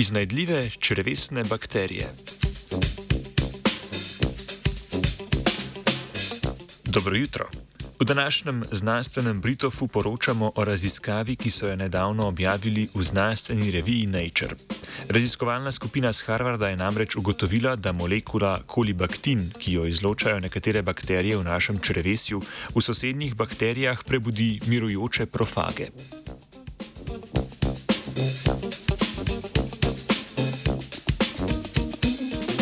Iznajdljive črevesne bakterije. Dobro jutro. V današnjem znanstvenem Britofu poročamo o raziskavi, ki so jo nedavno objavili v znanstveni reviji Nature. Raziskovalna skupina z Harvarda je namreč ugotovila, da molekula kolibaktin, ki jo izločajo nekatere bakterije v našem črevesju, v sosednjih bakterijah prebudi mirujoče profage.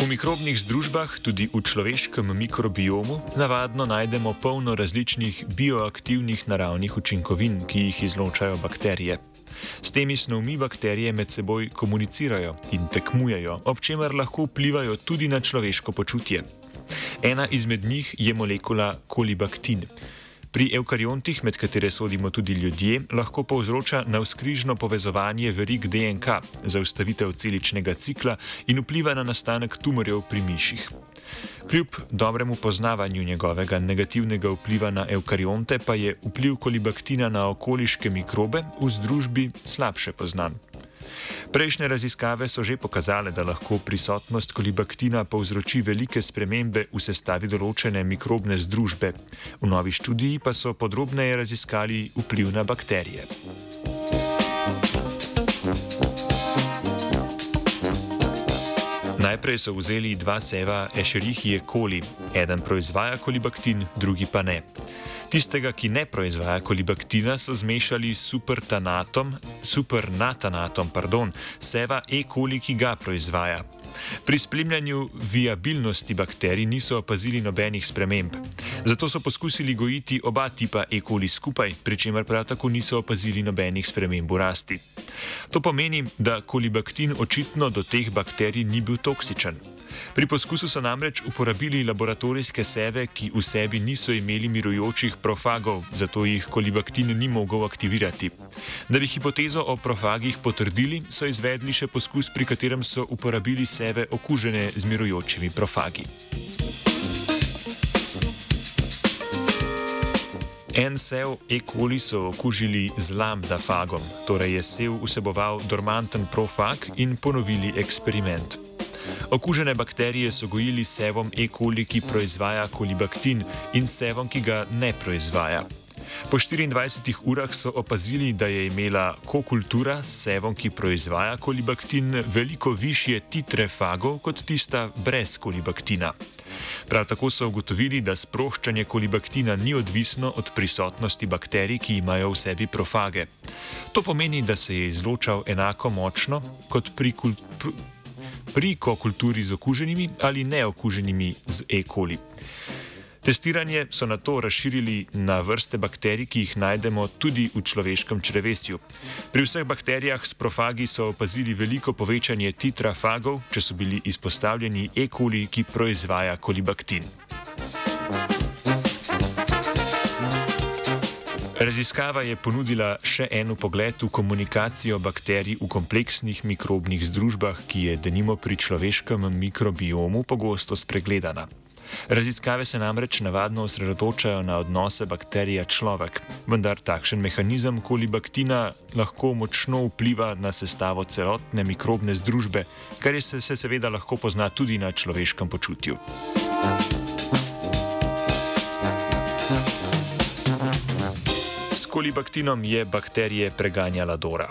Mikrobnih združbah, tudi v človeškem mikrobiomu, navadno najdemo polno različnih bioaktivnih naravnih učinkovin, ki jih izločajo bakterije. S temi snovmi bakterije med seboj komunicirajo in tekmujejo, ob čemer lahko vplivajo tudi na človeško počutje. Ena izmed njih je molekula kolibaktin. Pri evkariontih, med katere sodimo tudi ljudje, lahko povzroča navskrižno povezovanje verig DNK, zaustavitev celičnega cikla in vpliva na nastanek tumorjev pri miših. Kljub dobremu poznavanju njegovega negativnega vpliva na evkarionte, pa je vpliv kolibaktina na okoliške mikrobe v združbi slabše poznan. Prejšnje raziskave so že pokazale, da lahko prisotnost kolibaktina povzroči velike spremembe v sestavi določene mikrobne združbe. V novi študiji pa so podrobneje raziskali vpliv na bakterije. Najprej so vzeli dva seva Escherichie coli, eden proizvaja kolibaktin, drugi pa ne. Tistega, ki ne proizvaja kolibaktina, so zmešali s supernatanatom, pardon, seva E. coli, ki ga proizvaja. Pri spremljanju viabilnosti bakterij niso opazili nobenih sprememb. Zato so poskusili gojiti oba tipa E. coli skupaj, pri čemer prav tako niso opazili nobenih sprememb v rasti. To pomeni, da kolibaktin očitno do teh bakterij ni bil toksičen. Pri poskusu so namreč uporabili laboratorijske seve, ki v sebi niso imeli mirujočih profagov, zato jih kolibaktin ni mogel aktivirati. Da bi hipotezo o profagih potrdili, so izvedli še poskus, pri katerem so uporabili seve okužene z mirujočimi profagi. En sev E. coli so okužili z lambda-fagom, torej je sev vseboval dormanten profag in ponovili eksperiment. Okužene bakterije so gojili s sevom E. coli, ki proizvaja kolibaktin, in sevom, ki ga ne proizvaja. Po 24 urah so opazili, da je imela kokultura s sevom, ki proizvaja kolibaktin, veliko više titre fagov kot tista brez kolibaktina. Prav tako so ugotovili, da sproščanje kolibaktina ni odvisno od prisotnosti bakterij, ki imajo v sebi profage. To pomeni, da se je izločal enako močno kot pri kulturi pri kokulturi z okuženimi ali neokuženimi z E. coli. Testiranje so na to razširili na vrste bakterij, ki jih najdemo tudi v človeškem črevesju. Pri vseh bakterijah s profagi so opazili veliko povečanje titra fagov, če so bili izpostavljeni E. coli, ki proizvaja kolibaktin. Raziskava je ponudila še en pogled v komunikacijo bakterij v kompleksnih mikrobnih združbah, ki je denimo pri človeškem mikrobiomu pogosto spregledana. Raziskave se namreč navadno osredotočajo na odnose bakterija-človek, vendar takšen mehanizem kolibaktina lahko močno vpliva na sestavo celotne mikrobne združbe, kar se, se seveda lahko pozna tudi na človeškem počutju. Kolibaktinom je bakterije preganjala Dora.